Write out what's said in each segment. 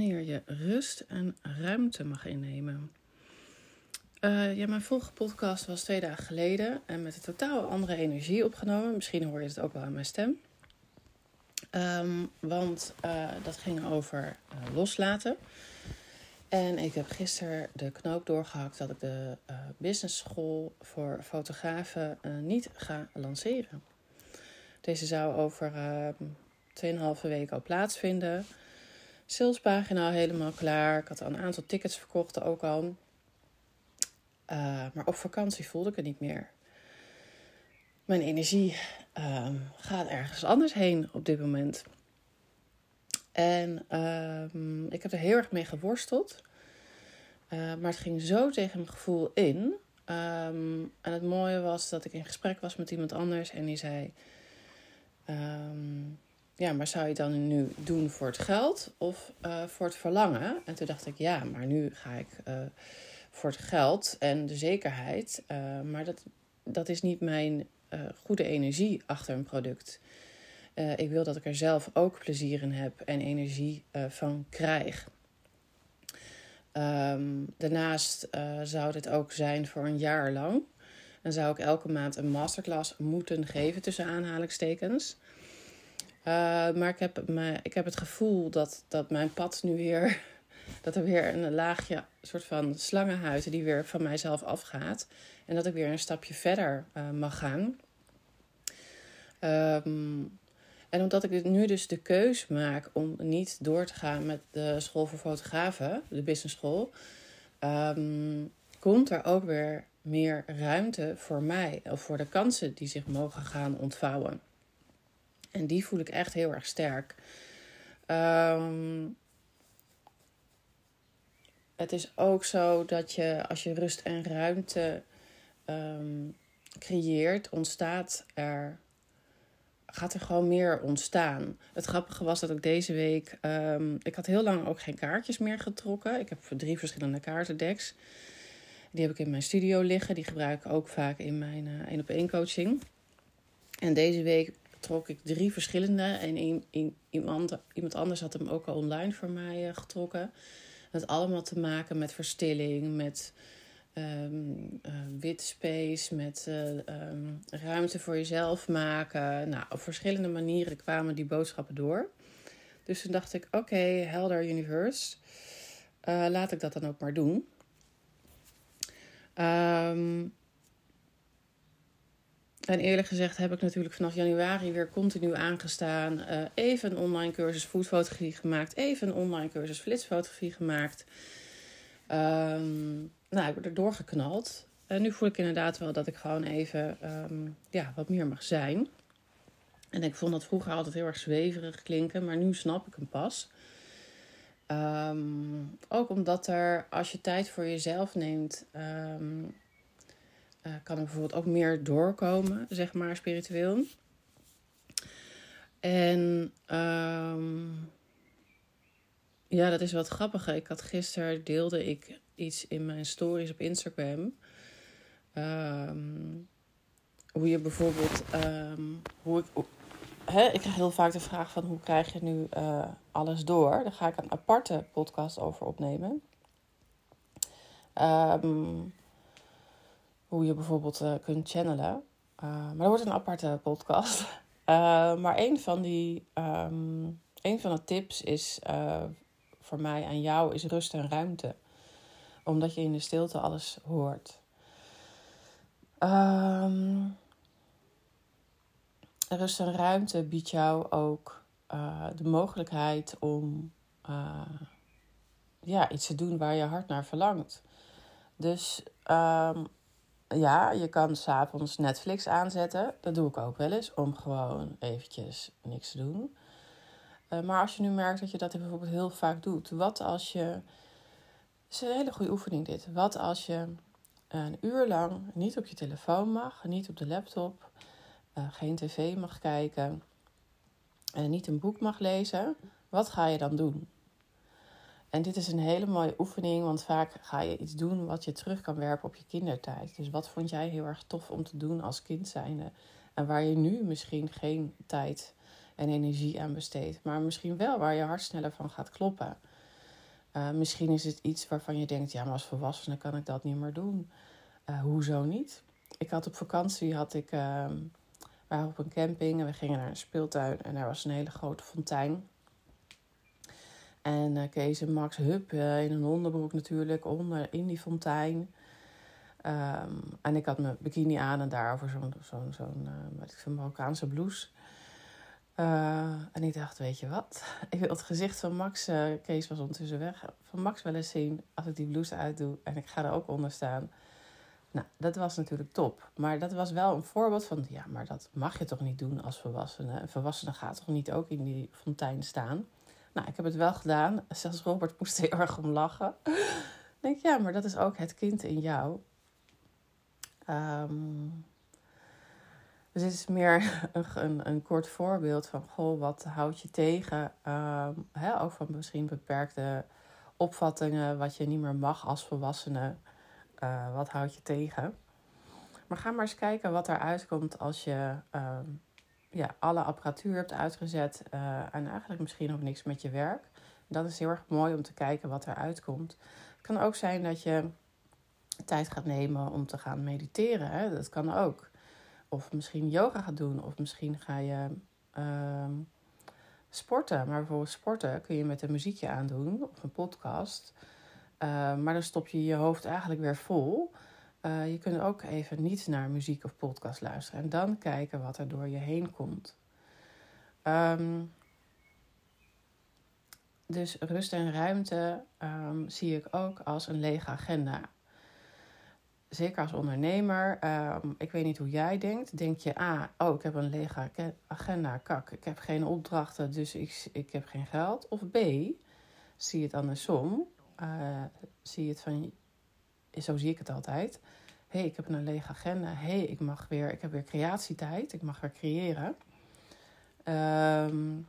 wanneer je rust en ruimte mag innemen. Uh, ja, mijn vorige podcast was twee dagen geleden en met een totaal andere energie opgenomen. Misschien hoor je het ook wel aan mijn stem. Um, want uh, dat ging over uh, loslaten. En ik heb gisteren de knoop doorgehakt dat ik de business school voor fotografen niet ga lanceren. Deze zou over 2,5 weken al plaatsvinden salespagina helemaal klaar. Ik had al een aantal tickets verkocht ook al. Uh, maar op vakantie voelde ik het niet meer. Mijn energie uh, gaat ergens anders heen op dit moment. En uh, ik heb er heel erg mee geworsteld. Eh, maar het ging zo tegen mijn gevoel in. Ehm, en het mooie was dat ik in gesprek was met iemand anders en die zei: ehm, ja, maar zou je dan nu doen voor het geld of uh, voor het verlangen? En toen dacht ik, ja, maar nu ga ik uh, voor het geld en de zekerheid. Uh, maar dat, dat is niet mijn goede energie achter een product. ik wil dat ik er zelf ook plezier in heb en energie van krijg. Um, daarnaast zou dit ook zijn voor een jaar lang. Dan zou ik elke maand een masterclass moeten geven tussen aanhalingstekens. Uh, maar ik heb, ik heb het gevoel dat, dat mijn pad nu weer. Dat er weer een laagje, soort van slangenhuizen die weer van mijzelf afgaat. En dat ik weer een stapje verder uh, mag gaan. Um, en omdat ik nu dus de keus maak om niet door te gaan met de school voor fotografen, de business school, um, komt er ook weer meer ruimte voor mij of voor de kansen die zich mogen gaan ontvouwen. En die voel ik echt heel erg sterk. Um, het is ook zo dat je als je rust en ruimte um, creëert, ontstaat er. Gaat er gewoon meer ontstaan. Het grappige was dat ik deze week. Um, ik had heel lang ook geen kaartjes meer getrokken. Ik heb drie verschillende kaartendecks. Die heb ik in mijn studio liggen. Die gebruik ik ook vaak in mijn uh, één op één coaching. En deze week trok ik drie verschillende. En een, iemand, iemand anders had hem ook al online voor mij uh, getrokken. Het allemaal te maken met verstilling, met um, wit space, met uh, um, ruimte voor jezelf maken. Nou, op verschillende manieren kwamen die boodschappen door. Dus toen dacht ik, oké, helder universe. laat ik dat dan ook maar doen. Um, en eerlijk gezegd heb ik natuurlijk vanaf januari weer continu aangestaan. Uh, even een online cursus foodfotografie gemaakt. Even een online cursus flitsfotografie gemaakt. Um, nou, ik word er doorgeknald. En nu voel ik inderdaad wel dat ik gewoon even um, ja, wat meer mag zijn. En ik vond dat vroeger altijd heel erg zweverig klinken. Maar nu snap ik hem pas. Um, ook omdat er, als je tijd voor jezelf neemt... Uh, kan er bijvoorbeeld ook meer doorkomen, zeg maar, spiritueel. En um, ja, dat is wat grappiger. Ik had gisteren deelde ik iets in mijn stories op Instagram. Um, hoe je bijvoorbeeld, um, hoe ik, hè, ik krijg heel vaak de vraag van hoe krijg je nu uh, alles door? Daar ga ik een aparte podcast over opnemen. Um, hoe je bijvoorbeeld uh, kunt channelen. Uh, maar dat wordt een aparte podcast. Uh, maar een van, die, um, een van de tips is voor mij aan jou is rust en ruimte. Omdat je in de stilte alles hoort. Um, rust en ruimte biedt jou ook de mogelijkheid om ja, iets te doen waar je hart naar verlangt. Dus um, ja, je kan s'avonds Netflix aanzetten. Dat doe ik ook wel eens, om gewoon eventjes niks te doen. Uh, maar als je nu merkt dat je dat bijvoorbeeld heel vaak doet, wat als je. Het is een hele goede oefening dit. Wat als je een uur lang niet op je telefoon mag, niet op de laptop, uh, geen tv mag kijken en niet een boek mag lezen? Wat ga je dan doen? En dit is een hele mooie oefening, want vaak ga je iets doen wat je terug kan werpen op je kindertijd. Dus wat vond jij heel erg tof om te doen als kind zijnde? En waar je nu misschien geen tijd en energie aan besteedt, maar misschien wel waar je hart sneller van gaat kloppen. Uh, misschien is het iets waarvan je denkt, ja, maar als volwassene kan ik dat niet meer doen. Uh, hoezo niet? Ik had op vakantie, had ik, uh, we waren op een camping en we gingen naar een speeltuin en daar was een hele grote fontein. En uh, Kees en Max Hup in een onderbroek natuurlijk onder in die fontein. Um, en ik had mijn bikini aan en daarover zo'n zo'n zo'n uh, Marokkaanse blouse. En ik dacht, weet je wat? Ik wil het gezicht van Max, Kees was ondertussen weg, van Max wel eens zien als ik die blouse uitdoe en ik ga er ook onder staan. Nou, dat was natuurlijk top. Maar dat was wel een voorbeeld van, ja, maar dat mag je toch niet doen als volwassene. Een volwassene gaat toch niet ook in die fontein staan? Nou, ik heb het wel gedaan. Zelfs Robert moest heel erg om lachen. ik denk, ja, maar dat is ook het kind in jou. Um, dus dit is meer een, een, kort voorbeeld van, goh, wat houd je tegen? Hè, ook van misschien beperkte opvattingen, wat je niet meer mag als volwassene. Uh, wat houd je tegen? Maar ga maar eens kijken wat eruit komt als je um, ja, alle apparatuur hebt uitgezet uh, en eigenlijk misschien ook niks met je werk. Dat is heel erg mooi om te kijken wat eruit komt. Het kan ook zijn dat je tijd gaat nemen om te gaan mediteren. Hè? Dat kan ook. Of misschien yoga gaat doen. Of misschien ga je uh, sporten. Maar bijvoorbeeld sporten kun je met een muziekje aandoen. Of een podcast. Uh, maar dan stop je je hoofd eigenlijk weer vol. Uh, je kunt ook even niet naar muziek of podcast luisteren. En dan kijken wat er door je heen komt. Um, dus rust en ruimte um, zie ik ook als een lege agenda zeker als ondernemer, um, ik weet niet hoe jij denkt. Denk je, ah, oh, ik heb een lege agenda, kak, ik heb geen opdrachten, dus ik, ik heb geen geld. Of B, zie je het andersom. Uh, zie je het van, zo zie ik het altijd. Hey, ik heb een lege agenda. Hey, ik mag weer, ik heb weer creatietijd, ik mag weer creëren. Um,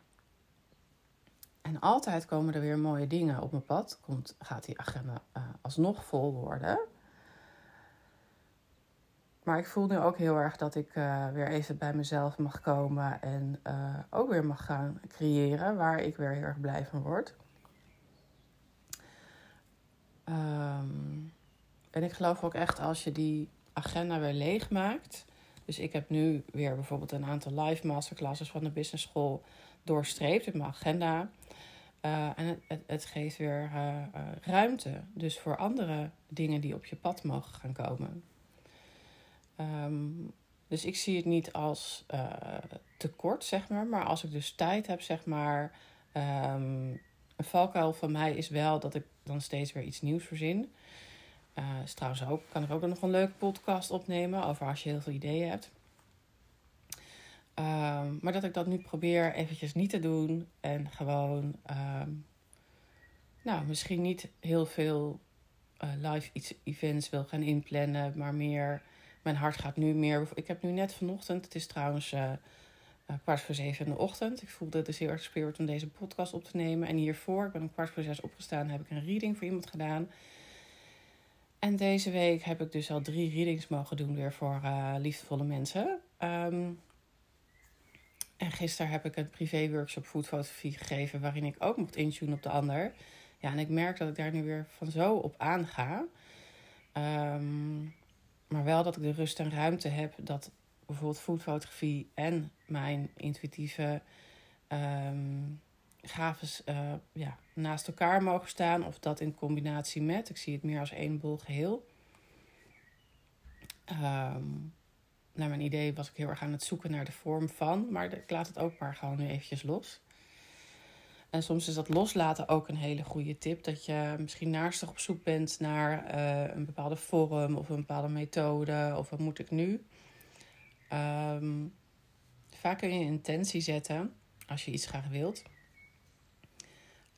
en altijd komen er weer mooie dingen op mijn pad. Komt, gaat die agenda uh, alsnog vol worden. Maar ik voel nu ook heel erg dat ik uh, weer even bij mezelf mag komen en uh, ook weer mag gaan creëren, waar ik weer heel erg blij van word. En ik geloof ook echt als je die agenda weer leeg maakt. Dus ik heb nu weer bijvoorbeeld een aantal live masterclasses van de business school doorstreept in mijn agenda. Uh, en het, het, geeft weer ruimte. Dus voor andere dingen die op je pad mogen gaan komen. Um, dus ik zie het niet als tekort, zeg maar. Maar als ik dus tijd heb, zeg maar. Um, een valkuil van mij is wel dat ik dan steeds weer iets nieuws verzin. Uh, is trouwens ook, kan ik ook nog een leuke podcast opnemen over als je heel veel ideeën hebt. Um, maar dat ik dat nu probeer eventjes niet te doen. En gewoon, um, nou, misschien niet heel veel uh, live events wil gaan inplannen. Maar meer mijn hart gaat nu meer. Ik heb nu net vanochtend, het is trouwens uh, kwart voor zeven in de ochtend. Ik voelde dus heel erg spirit om deze podcast op te nemen. En hiervoor, ik ben om kwart voor zes opgestaan, heb ik een reading voor iemand gedaan. En deze week heb ik dus al drie readings mogen doen weer voor uh, liefdevolle mensen. Um, en gisteren heb ik een privé-workshop foodfotografie gegeven, waarin ik ook mocht intunen op de ander. Ja, en ik merk dat ik daar nu weer van zo op aanga. Um, maar wel dat ik de rust en ruimte heb dat bijvoorbeeld foodfotografie en mijn intuïtieve um, gaves uh, ja, naast elkaar mogen staan. Of dat in combinatie met. Ik zie het meer als één bol geheel. Um, naar mijn idee was ik heel erg aan het zoeken naar de vorm van. Maar ik laat het ook maar gewoon nu eventjes los. En soms is dat loslaten ook een hele goede tip. Dat je misschien naastig op zoek bent naar uh, een bepaalde vorm of een bepaalde methode of wat moet ik nu. Um, vaak kun je een intentie zetten als je iets graag wilt.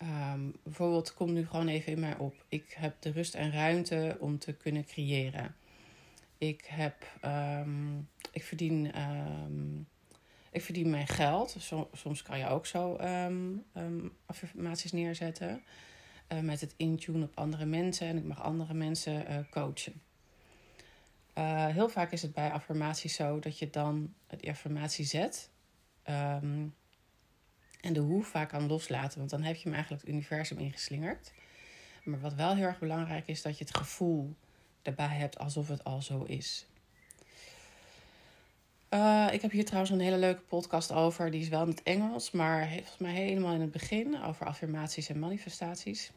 Um, bijvoorbeeld, kom nu gewoon even in mij op. Ik heb de rust en ruimte om te kunnen creëren. Ik heb, um, ik verdien ik verdien mijn geld. soms kan je ook zo affirmaties neerzetten. Uh, met het intune op andere mensen. En ik mag andere mensen uh, coachen. Uh, heel vaak is het bij affirmaties zo dat je dan die affirmatie zet. En de hoe vaak kan loslaten. Want dan heb je hem eigenlijk het universum ingeslingerd. Maar wat wel heel erg belangrijk is, dat je het gevoel erbij hebt alsof het al zo is. Uh, ik heb hier trouwens een hele leuke podcast over. Die is wel in het Engels, maar volgens mij helemaal in het begin over affirmaties en manifestaties.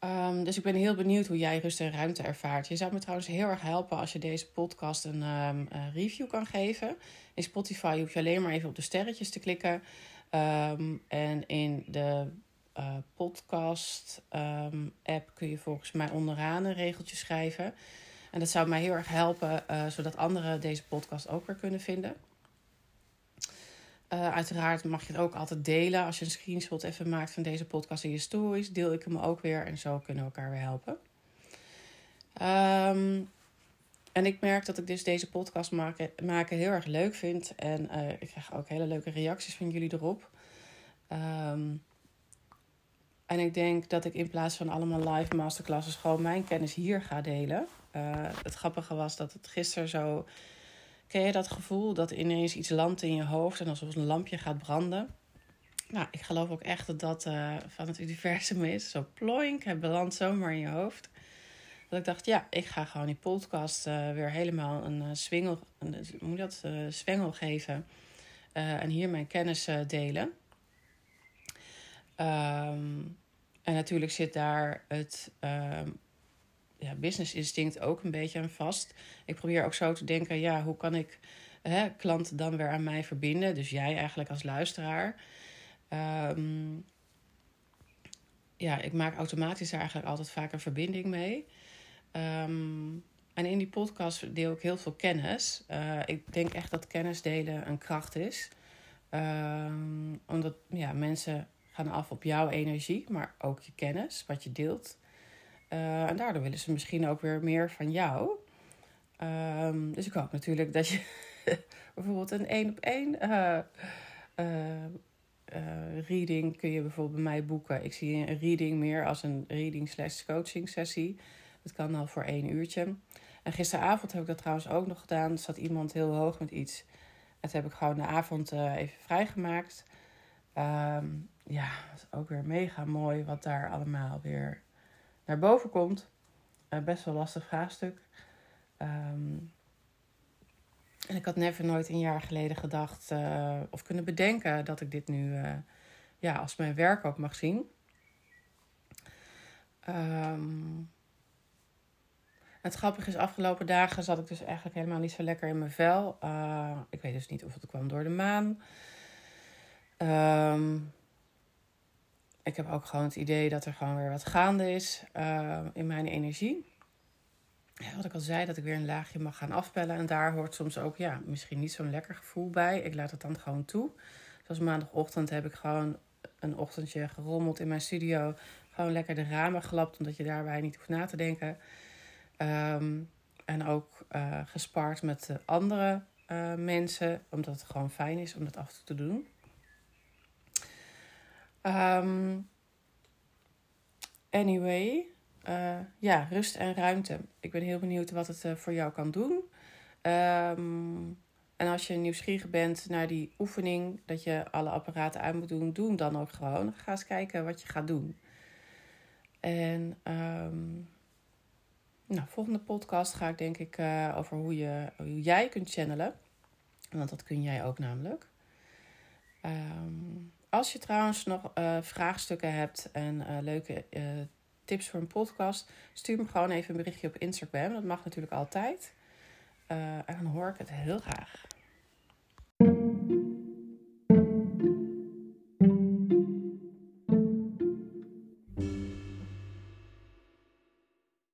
Um, dus ik ben heel benieuwd hoe jij rust en ruimte ervaart. Je zou me trouwens heel erg helpen als je deze podcast een, een review kan geven. In Spotify hoef je alleen maar even op de sterretjes te klikken. Um, en in de uh, podcast app kun je volgens mij onderaan een regeltje schrijven. En dat zou mij heel erg helpen, uh, zodat anderen deze podcast ook weer kunnen vinden. Uh, uiteraard mag je het ook altijd delen. Als je een screenshot even maakt van deze podcast in je stories, deel ik hem ook weer. En zo kunnen we elkaar weer helpen. Um, en ik merk dat ik dus deze podcast maken, maken heel erg leuk vind. En uh, ik krijg ook hele leuke reacties van jullie erop. Um, en ik denk dat ik in plaats van allemaal live masterclasses gewoon mijn kennis hier ga delen. Uh, het grappige was dat het gisteren zo. Ken je dat gevoel dat ineens iets landt in je hoofd en alsof een lampje gaat branden? Nou, ik geloof ook echt dat dat uh, van het universum is. Zo ploink, het belandt zomaar in je hoofd. Dat ik dacht, ja, ik ga gewoon die podcast uh, weer helemaal een swingel, een, moet dat, zwengel geven. en hier mijn kennis delen. Um, en natuurlijk zit daar het um, ja, business instinct ook een beetje aan vast. Ik probeer ook zo te denken, ja, hoe kan ik hè, klanten dan weer aan mij verbinden? Dus jij eigenlijk als luisteraar. Um, ja, ik maak automatisch daar eigenlijk altijd vaak een verbinding mee. Um, en in die podcast deel ik heel veel kennis. Uh, ik denk echt dat kennis delen een kracht is. Um, omdat ja, mensen gaan af op jouw energie, maar ook je kennis, wat je deelt. Uh, en daardoor willen ze misschien ook weer meer van jou. Um, dus ik hoop natuurlijk dat je bijvoorbeeld een één op één uh, uh, reading kun je bijvoorbeeld bij mij boeken. Ik zie een reading meer als een reading slash coaching sessie. Dat kan al voor één uurtje. En gisteravond heb ik dat trouwens ook nog gedaan. Er zat iemand heel hoog met iets. Toen heb ik gewoon de avond even vrijgemaakt. Um, ja, dat is ook weer mega mooi wat daar allemaal weer naar boven komt. Uh, best wel lastig vraagstuk. Um, en ik had never nooit een jaar geleden gedacht uh, of kunnen bedenken dat ik dit nu uh, ja, als mijn werk ook mag zien. Um, het grappige is, afgelopen dagen zat ik dus eigenlijk helemaal niet zo lekker in mijn vel. Ik weet dus niet of het kwam door de maan. Um, ik heb ook gewoon het idee dat er gewoon weer wat gaande is uh, in mijn energie. Ja, wat ik al zei, dat ik weer een laagje mag gaan afpellen. En daar hoort soms ook ja, misschien niet zo'n lekker gevoel bij. Ik laat het dan gewoon toe. Zoals maandagochtend heb ik gewoon een ochtendje gerommeld in mijn studio. Gewoon lekker de ramen gelapt, omdat je daarbij niet hoeft na te denken. Um, en ook uh, gespaard met andere uh, mensen, omdat het gewoon fijn is om dat af en toe te doen. Um, anyway, uh, ja, rust en ruimte. Ik ben heel benieuwd wat het uh, voor jou kan doen. Um, en als je nieuwsgierig bent naar die oefening, dat je alle apparaten uit moet doen, doe dan ook gewoon. Ga eens kijken wat je gaat doen. En um, nou, volgende podcast ga ik denk ik uh, over hoe, je, hoe jij kunt channelen. Want dat kun jij ook namelijk. Um, als je trouwens nog uh, vraagstukken hebt en uh, leuke uh, tips voor een podcast, stuur me gewoon even een berichtje op Instagram. Dat mag natuurlijk altijd. en dan hoor ik het heel graag.